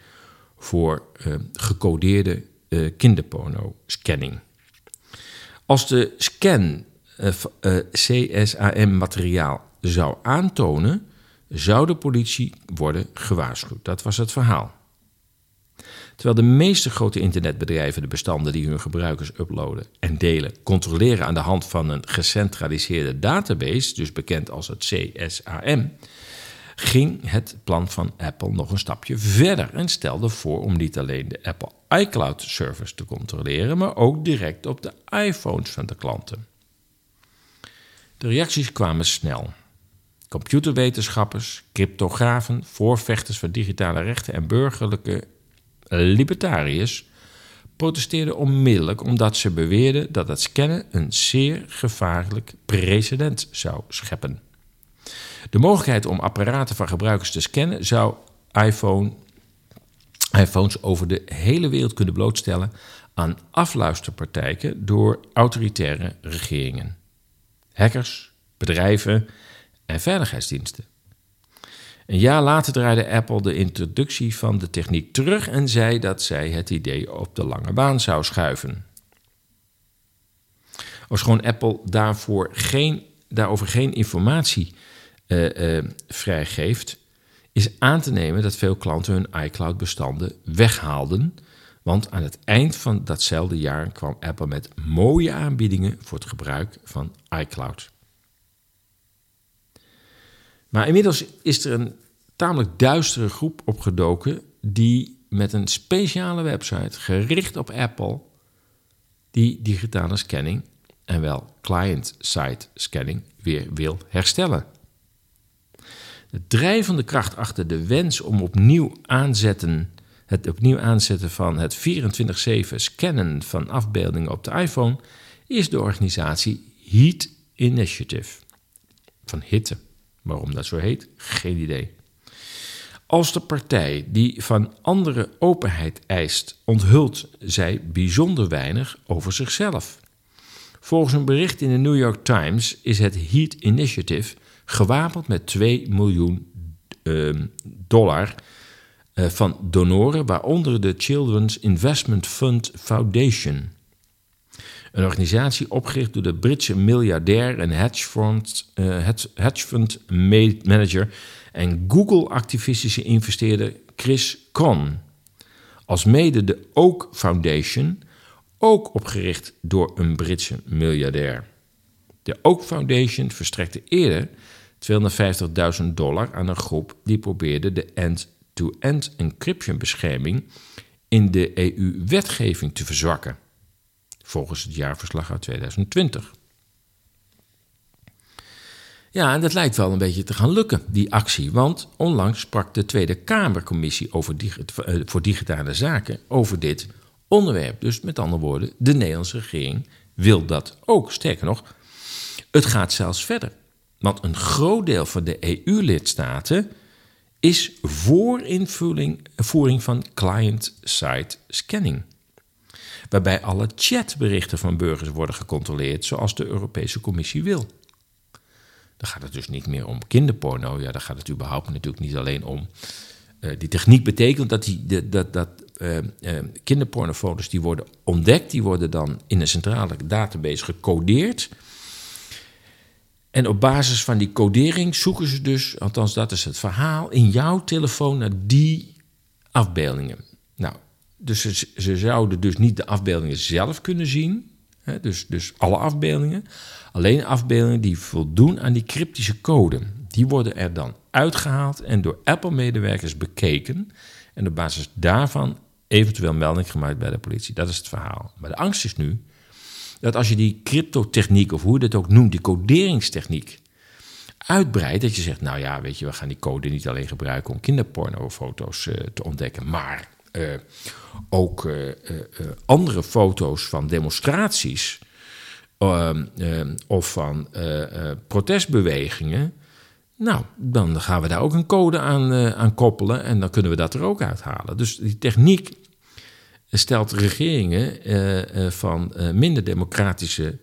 voor uh, gecodeerde uh, kinderporno-scanning. Als de scan uh, eh, CSAM-materiaal zou aantonen, zou de politie worden gewaarschuwd. Dat was het verhaal. Terwijl de meeste grote internetbedrijven de bestanden die hun gebruikers uploaden en delen controleren aan de hand van een gecentraliseerde database, dus bekend als het CSAM, ging het plan van Apple nog een stapje verder en stelde voor om niet alleen de Apple iCloud service te controleren, maar ook direct op de iPhones van de klanten. De reacties kwamen snel. Computerwetenschappers, cryptografen, voorvechters van digitale rechten en burgerlijke libertariërs protesteerden onmiddellijk omdat ze beweerden dat het scannen een zeer gevaarlijk precedent zou scheppen. De mogelijkheid om apparaten van gebruikers te scannen zou iPhone, iPhones over de hele wereld kunnen blootstellen aan afluisterpartijen door autoritaire regeringen, hackers, bedrijven en veiligheidsdiensten. Een jaar later draaide Apple de introductie van de techniek terug en zei dat zij het idee op de lange baan zou schuiven. Ofschoon Apple daarvoor geen, daarover geen informatie uh, uh, vrijgeeft, is aan te nemen dat veel klanten hun iCloud-bestanden weghaalden. Want aan het eind van datzelfde jaar kwam Apple met mooie aanbiedingen voor het gebruik van iCloud. Maar inmiddels is er een tamelijk duistere groep opgedoken die met een speciale website gericht op Apple die digitale scanning en wel client-side scanning weer wil herstellen. De drijvende kracht achter de wens om opnieuw aanzetten, het opnieuw aanzetten van het 24/7 scannen van afbeeldingen op de iPhone is de organisatie Heat Initiative. Van hitte. Waarom dat zo heet, geen idee. Als de partij die van andere openheid eist, onthult zij bijzonder weinig over zichzelf. Volgens een bericht in de New York Times is het Heat Initiative gewapend met 2 miljoen uh, dollar uh, van donoren, waaronder de Children's Investment Fund Foundation. Een organisatie opgericht door de Britse miljardair en hedgefund, uh, hedgefund manager en Google-activistische investeerder Chris Con. Als mede de Oak Foundation, ook opgericht door een Britse miljardair. De Oak Foundation verstrekte eerder 250.000 dollar aan een groep die probeerde de end-to-end encryption bescherming in de EU-wetgeving te verzwakken, volgens het jaarverslag uit 2020. Ja, en dat lijkt wel een beetje te gaan lukken, die actie. Want onlangs sprak de Tweede Kamercommissie over eh, voor Digitale Zaken over dit onderwerp. Dus met andere woorden, de Nederlandse regering wil dat ook. Sterker nog, het gaat zelfs verder. Want een groot deel van de EU-lidstaten is voor invoering van client-side scanning. Waarbij alle chatberichten van burgers worden gecontroleerd zoals de Europese Commissie wil. Dan gaat het dus niet meer om kinderporno. Ja, dan gaat het überhaupt natuurlijk niet alleen om. Uh, die techniek betekent dat, die, dat, dat uh, uh, kinderpornofoto's die worden ontdekt, die worden dan in een centrale database gecodeerd. En op basis van die codering zoeken ze dus, althans dat is het verhaal, in jouw telefoon naar die afbeeldingen. Dus ze, ze zouden dus niet de afbeeldingen zelf kunnen zien, hè, dus, dus alle afbeeldingen. Alleen afbeeldingen die voldoen aan die cryptische code. Die worden er dan uitgehaald en door Apple-medewerkers bekeken. En op basis daarvan eventueel melding gemaakt bij de politie. Dat is het verhaal. Maar de angst is nu dat als je die cryptotechniek, of hoe je dat ook noemt, die coderingstechniek, uitbreidt, dat je zegt, nou ja, weet je, we gaan die code niet alleen gebruiken om kinderpornofoto's uh, te ontdekken, maar uh, ook uh, andere foto's van demonstraties Ehm, of van eh, eh, protestbewegingen. Nou, dan gaan we daar ook een code aan, aan koppelen en dan kunnen we dat er ook uithalen. Dus die techniek stelt regeringen van minder democratische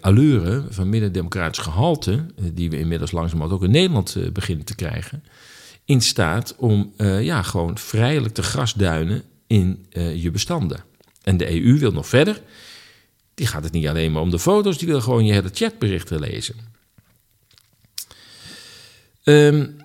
allure, van minder democratisch gehalte, die we inmiddels langzamerhand ook in Nederland beginnen te krijgen, in staat om ja, gewoon vrijelijk te grasduinen in je bestanden. En de EU wil nog verder die gaat het niet alleen maar om de foto's, die wil gewoon je hele chatberichten lezen. Um,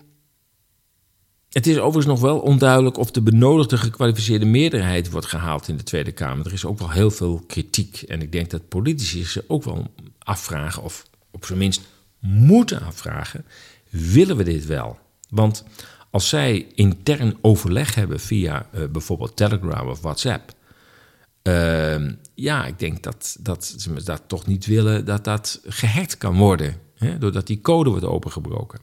het is overigens nog wel onduidelijk of de benodigde gekwalificeerde meerderheid wordt gehaald in de Tweede Kamer. Er is ook wel heel veel kritiek. En ik denk dat politici zich ook wel afvragen, of op zijn minst moeten afvragen: willen we dit wel? Want als zij intern overleg hebben via uh, bijvoorbeeld Telegram of WhatsApp. Uh, ja, ik denk dat, dat ze dat toch niet willen dat dat gehackt kan worden. Hè, doordat die code wordt opengebroken.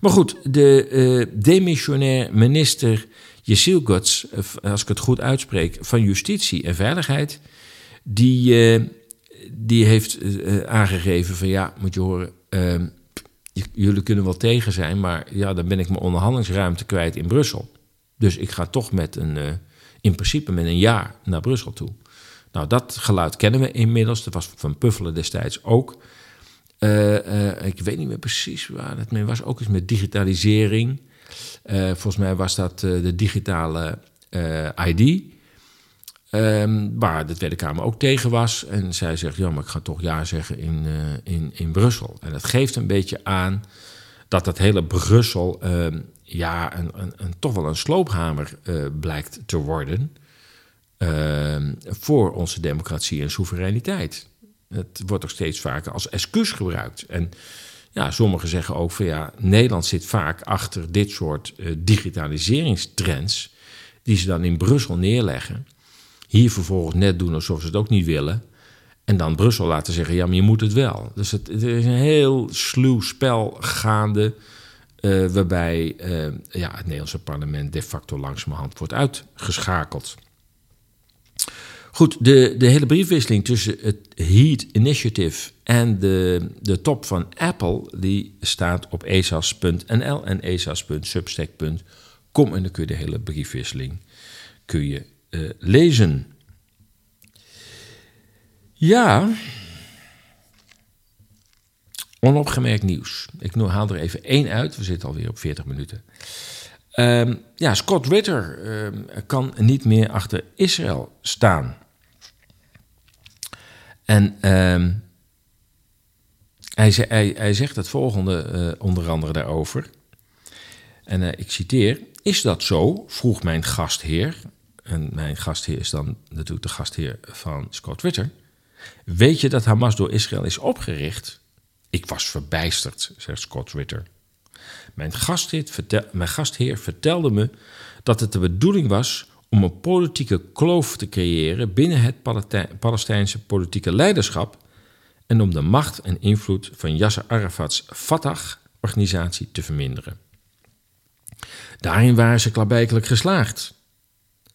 Maar goed, de uh, demissionair minister Yesil Guts, als ik het goed uitspreek, van Justitie en Veiligheid, die, die heeft aangegeven van ja, moet je horen, ehm, jullie kunnen wel tegen zijn, maar ja, dan ben ik mijn onderhandelingsruimte kwijt in Brussel. Dus ik ga toch met een, uh, in principe met een jaar naar Brussel toe. Nou, dat geluid kennen we inmiddels. Dat was van Puffelen destijds ook. Uh, uh, ik weet niet meer precies waar het mee was. Ook iets met digitalisering. volgens mij was dat de digitale ID. Um, waar de Tweede Kamer ook tegen was. En zij zegt, ja, maar ik ga toch ja zeggen in, uh, in, in Brussel. En dat geeft een beetje aan dat dat hele Brussel... Uh, ja, een, een, een, toch wel een sloophamer uh, blijkt te worden... Ehm, voor onze democratie en soevereiniteit. Het wordt ook steeds vaker als excuus gebruikt. En ja, sommigen zeggen ook van ja, Nederland zit vaak achter dit soort uh, digitaliseringstrends... die ze dan in Brussel neerleggen... Hier vervolgens net doen alsof ze het ook niet willen. En dan Brussel laten zeggen, ja, maar je moet het wel. Dus het, is een heel sluw spel gaande... Uh, waarbij uh, ja, het Nederlandse parlement de facto langzamerhand wordt uitgeschakeld. Goed, de, de hele briefwisseling tussen het HEAT Initiative en de, de top van Apple... die staat op esas.nl en esas.substack.com. En dan kun je de hele briefwisseling kun je uh, lezen. Ja, onopgemerkt nieuws. Ik haal er even één uit. We zitten alweer op 40 minuten. Um, ja, Scott Ritter um, kan niet meer achter Israël staan. En um, hij, hij, hij, zegt het volgende uh, onder andere daarover. En uh, ik citeer: Is dat zo? vroeg mijn gastheer. En mijn gastheer is dan natuurlijk de gastheer van Scott Ritter. Weet je dat Hamas door Israël is opgericht? Ik was verbijsterd, zegt Scott Ritter. Mijn gastheer, vertel, mijn gastheer vertelde me dat het de bedoeling was om een politieke kloof te creëren binnen het Palestijnse politieke leiderschap en om de macht en invloed van Yasser Arafat's Fatah-organisatie te verminderen. Daarin waren ze klaarblijkelijk geslaagd.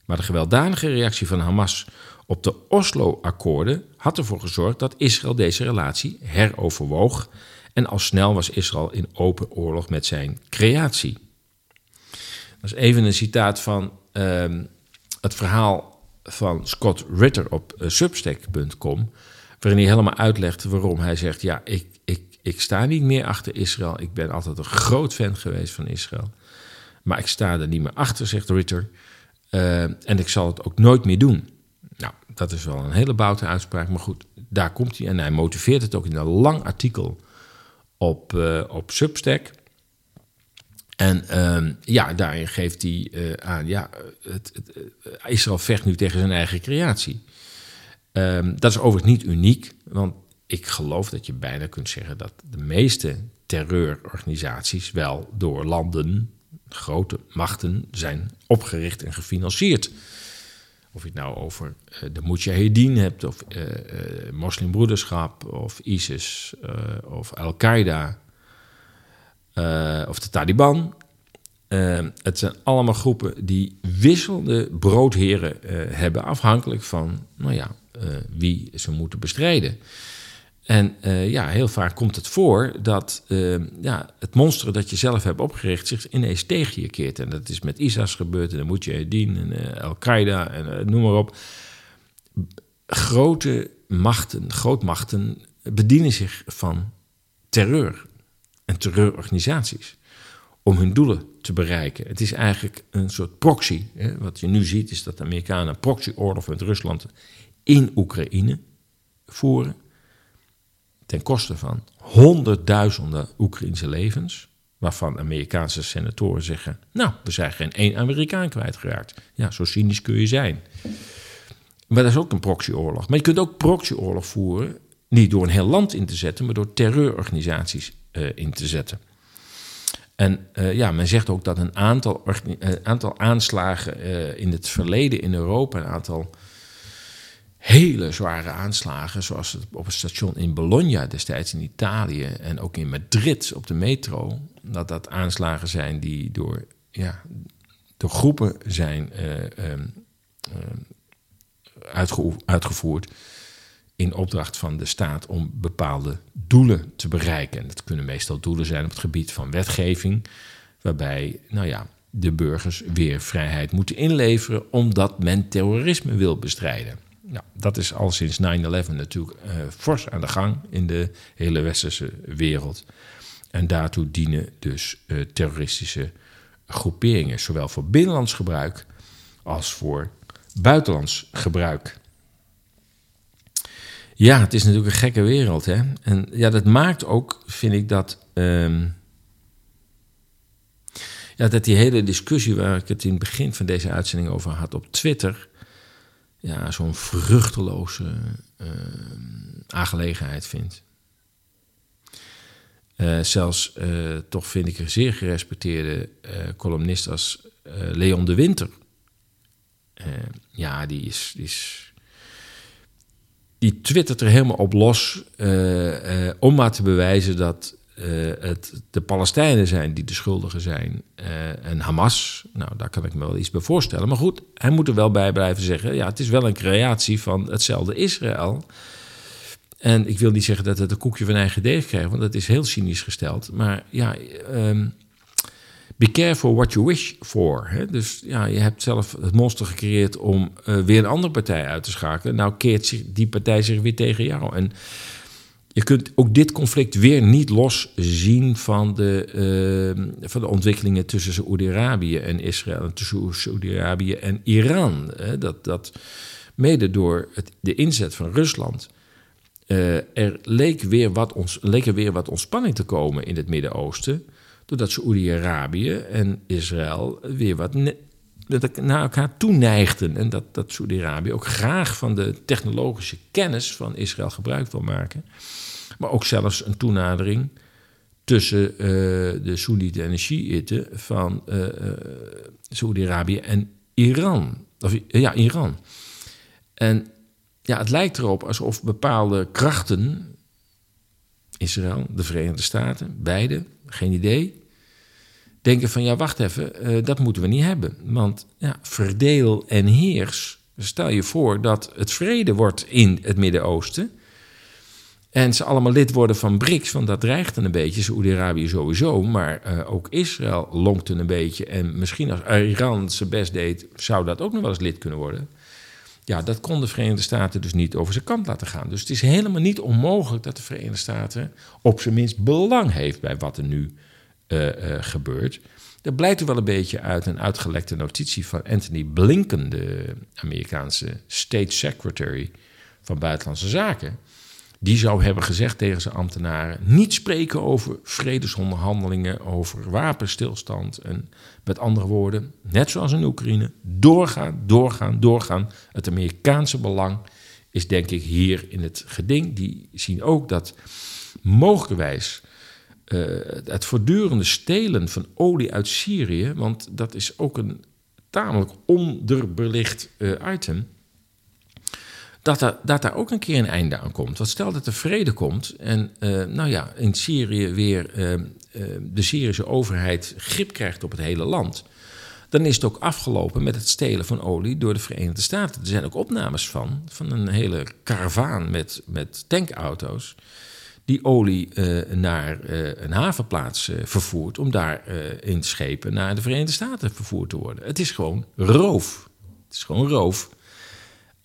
Maar de gewelddadige reactie van Hamas op de Oslo-akkoorden had ervoor gezorgd dat Israël deze relatie heroverwoog en al snel was Israël in open oorlog met zijn creatie. Dat is even een citaat van uh, het verhaal van Scott Ritter op uh, substack.com, waarin hij helemaal uitlegt waarom hij zegt: Ja, ik, ik, ik sta niet meer achter Israël. Ik ben altijd een groot fan geweest van Israël. Maar ik sta er niet meer achter, zegt Ritter. Uh, en ik zal het ook nooit meer doen. Nou, dat is wel een hele boute uitspraak, maar goed, daar komt hij. En hij motiveert het ook in een lang artikel op, uh, op Substack. En uh, ja, daarin geeft hij uh, aan, ja, het, het, Israël vecht nu tegen zijn eigen creatie. Ehm, dat is overigens niet uniek, want ik geloof dat je bijna kunt zeggen dat de meeste terreurorganisaties wel door landen grote machten zijn opgericht en gefinancierd. Of je het nou over uh, de Mujahedin hebt, of uh, moslimbroederschap, of ISIS, of Al-Qaeda, of de Taliban. het zijn allemaal groepen die wisselende broodheren hebben, afhankelijk van nou ja, wie ze moeten bestrijden. En uh, ja, heel vaak komt het voor dat uh, ja, het monster dat je zelf hebt opgericht zich ineens tegen je keert. En dat is met ISA's gebeurd en dan moet je en uh, Al-Qaeda en noem maar op. Grote machten, grootmachten bedienen zich van terreur en terreurorganisaties om hun doelen te bereiken. Het is eigenlijk een soort proxy. Hè. Wat je nu ziet is dat de Amerikanen een proxyoorlog met Rusland in Oekraïne voeren ten koste van honderdduizenden Oekraïnse levens. Waarvan Amerikaanse senatoren zeggen: Nou, we zijn geen één Amerikaan kwijtgeraakt. Ja, zo cynisch kun je zijn. Maar dat is ook een proxyoorlog. Maar je kunt ook proxyoorlog voeren, niet door een heel land in te zetten, maar door terreurorganisaties uh, in te zetten. En ja, men zegt ook dat een aantal, aantal aanslagen in het verleden in Europa, een aantal hele zware aanslagen, zoals op het station in Bologna destijds in Italië en ook in Madrid op de metro, dat dat aanslagen zijn die door, ja, door groepen zijn uh, uitgevoerd in opdracht van de staat om bepaalde doelen te bereiken. En dat kunnen meestal doelen zijn op het gebied van wetgeving, waarbij, nou ja, de burgers weer vrijheid moeten inleveren omdat men terrorisme wil bestrijden. Nou, dat is al sinds 9-11 natuurlijk uh, fors aan de gang in de hele westerse wereld. En daartoe dienen dus uh, terroristische groeperingen, zowel voor binnenlands gebruik als voor buitenlands gebruik. Ja, het is natuurlijk een gekke wereld. Hè? En ja, dat maakt ook, vind ik, dat. Um, ja, dat die hele discussie waar ik het in het begin van deze uitzending over had op Twitter ja, zo'n vruchteloze uh, aangelegenheid vindt. Uh, zelfs uh, toch vind ik een zeer gerespecteerde columnist als Leon de Winter. ja, die is, die is. Die twittert er helemaal op los om maar te bewijzen dat uh, het de Palestijnen zijn die de schuldigen zijn uh, en Hamas. Nou, daar kan ik me wel iets bij voorstellen. Maar goed, hij moet er wel bij blijven zeggen: ja, het is wel een creatie van hetzelfde Israël. En ik wil niet zeggen dat het een koekje van eigen deeg krijgt, want dat is heel cynisch gesteld. Maar ja, um, be careful what you wish for. Hè? Dus ja, je hebt zelf het monster gecreëerd om uh, weer een andere partij uit te schakelen. Nou keert zich, die partij zich weer tegen jou. En je kunt ook dit conflict weer niet los zien van de, uh, van de ontwikkelingen tussen Saoedi-Arabië en Israël, en tussen Saoedi-Arabië en Iran. Hè? Dat, dat mede door de inzet van Rusland uh, er leek weer, wat ons, leek er weer wat ontspanning te komen in het Midden-Oosten, doordat Saoedi-Arabië en Israël weer wat naar elkaar toe neigden. En dat, dat Saudi-Arabië ook graag van de technologische kennis van Israël gebruik wil maken. Maar ook zelfs een toenadering tussen uh, de Soenieten en de Shiiten van uh, Saudi-Arabië en Iran. Of, ja, Iran. En ja, het lijkt erop alsof bepaalde krachten, Israël, de Verenigde Staten, beide, geen idee, denken van ja, wacht even, dat moeten we niet hebben. Want ja, verdeel en heers. Stel je voor dat het vrede wordt in het Midden-Oosten. En ze allemaal lid worden van BRICS, want dat dreigt een beetje. Saoedi-Arabië sowieso, maar uh, ook Israël lonkt een beetje. En misschien als Iran zijn best deed, zou dat ook nog wel eens lid kunnen worden. Ja, dat kon de Verenigde Staten dus niet over zijn kant laten gaan. Dus het is helemaal niet onmogelijk dat de Verenigde Staten op zijn minst belang heeft bij wat er nu uh, uh, gebeurt. Dat blijkt er wel een beetje uit een uitgelekte notitie van Anthony Blinken, de Amerikaanse State Secretary van Buitenlandse Zaken. Die zou hebben gezegd tegen zijn ambtenaren: niet spreken over vredesonderhandelingen, over wapenstilstand. En met andere woorden, net zoals in Oekraïne, doorgaan, doorgaan, doorgaan. Het Amerikaanse belang is denk ik hier in het geding. Die zien ook dat mogelijkwijs uh, het voortdurende stelen van olie uit Syrië, want dat is ook een tamelijk onderbelicht uh, item, dat, dat daar ook een keer een einde aan komt. Want stel dat er vrede komt en uh, nou ja, in Syrië weer de Syrische overheid grip krijgt op het hele land, dan is het ook afgelopen met het stelen van olie door de Verenigde Staten. Er zijn ook opnames van, van een hele karavaan met, met tankauto's die olie naar een havenplaats vervoert om daar in schepen naar de Verenigde Staten vervoerd te worden. Het is gewoon roof. Het is gewoon roof.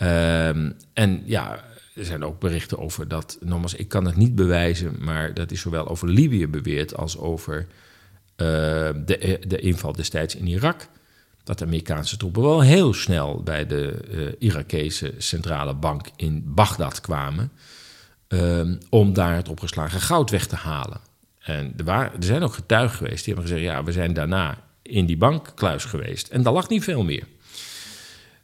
Um, en ja, er zijn ook berichten over dat, nogmaals, ik kan het niet bewijzen, maar dat is zowel over Libië beweerd als over de, de inval destijds in Irak. Dat de Amerikaanse troepen wel heel snel bij de Irakese centrale bank in Bagdad kwamen. Um, om daar het opgeslagen goud weg te halen. En er, waren, er zijn ook getuigen geweest die hebben gezegd: ja, we zijn daarna in die bankkluis geweest. En daar lag niet veel meer.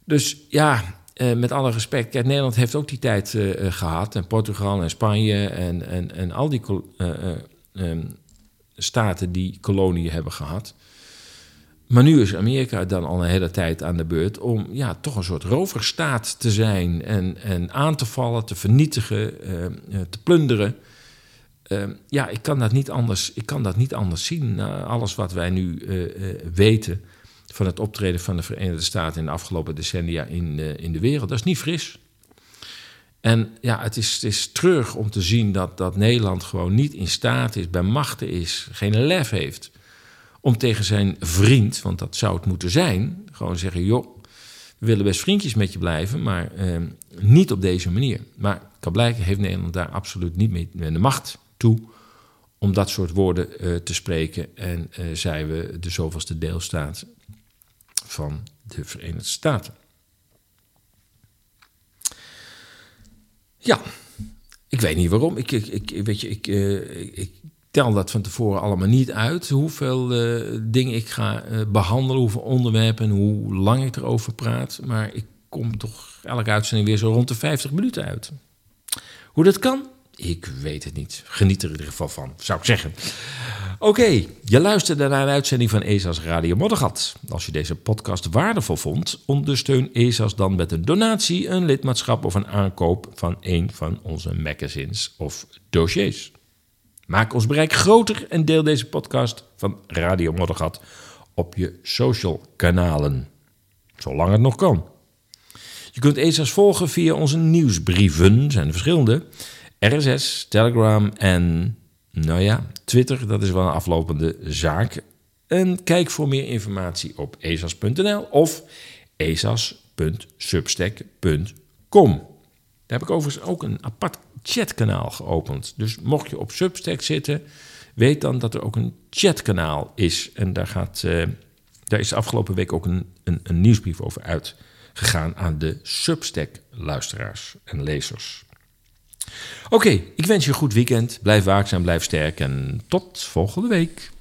Dus ja, uh, met alle respect, Nederland heeft ook die tijd uh, gehad. En Portugal en Spanje en, en, en al die um, staten die koloniën hebben gehad. Maar nu is Amerika dan al een hele tijd aan de beurt om ja, toch een soort roverstaat te zijn en, en aan te vallen, te vernietigen, eh, te plunderen. Uh, ja, ik kan, dat niet anders, ik kan dat niet anders zien. alles wat wij nu weten van het optreden van de Verenigde Staten in de afgelopen decennia in, in de wereld, dat is niet fris. En ja, het is, het is treurig om te zien dat, dat Nederland gewoon niet in staat is, bij machten is, geen lef heeft om tegen zijn vriend, want dat zou het moeten zijn, gewoon zeggen: joh, we willen best vriendjes met je blijven, maar eh, niet op deze manier. Maar kan blijken, heeft Nederland daar absoluut niet meer de macht toe om dat soort woorden uh, te spreken. En uh, zijn we de zoveelste deelstaat van de Verenigde Staten. Ja, ik weet niet waarom. Ik, ik, ik weet je, ik, uh, ik tel dat van tevoren allemaal niet uit. Hoeveel uh, dingen ik ga uh, behandelen, hoeveel onderwerpen en hoe lang ik erover praat. Maar ik kom toch elke uitzending weer zo rond de 50 minuten uit. Hoe dat kan? Ik weet het niet. Geniet er in ieder geval van, zou ik zeggen. Oké, je luisterde naar een uitzending van ESA's Radio Moddergat. Als je deze podcast waardevol vond, ondersteun ESA's dan met een donatie, een lidmaatschap of een aankoop van een van onze magazines of dossiers. Maak ons bereik groter en deel deze podcast van Radio Moddergat op je social kanalen. Zolang het nog kan. Je kunt ESA's volgen via onze nieuwsbrieven, zijn er verschillende. RSS, Telegram en, nou ja, Twitter, dat is wel een aflopende zaak. En kijk voor meer informatie op esas.nl of esas.substack.com. Daar heb ik overigens ook een apart chatkanaal geopend. Dus mocht je op Substack zitten, weet dan dat er ook een chatkanaal is. En daar, gaat, uh, daar is de afgelopen week ook een, een, een nieuwsbrief over uitgegaan aan de Substack-luisteraars en lezers. Oké, ik wens je een goed weekend. Blijf waakzaam, blijf sterk en tot volgende week.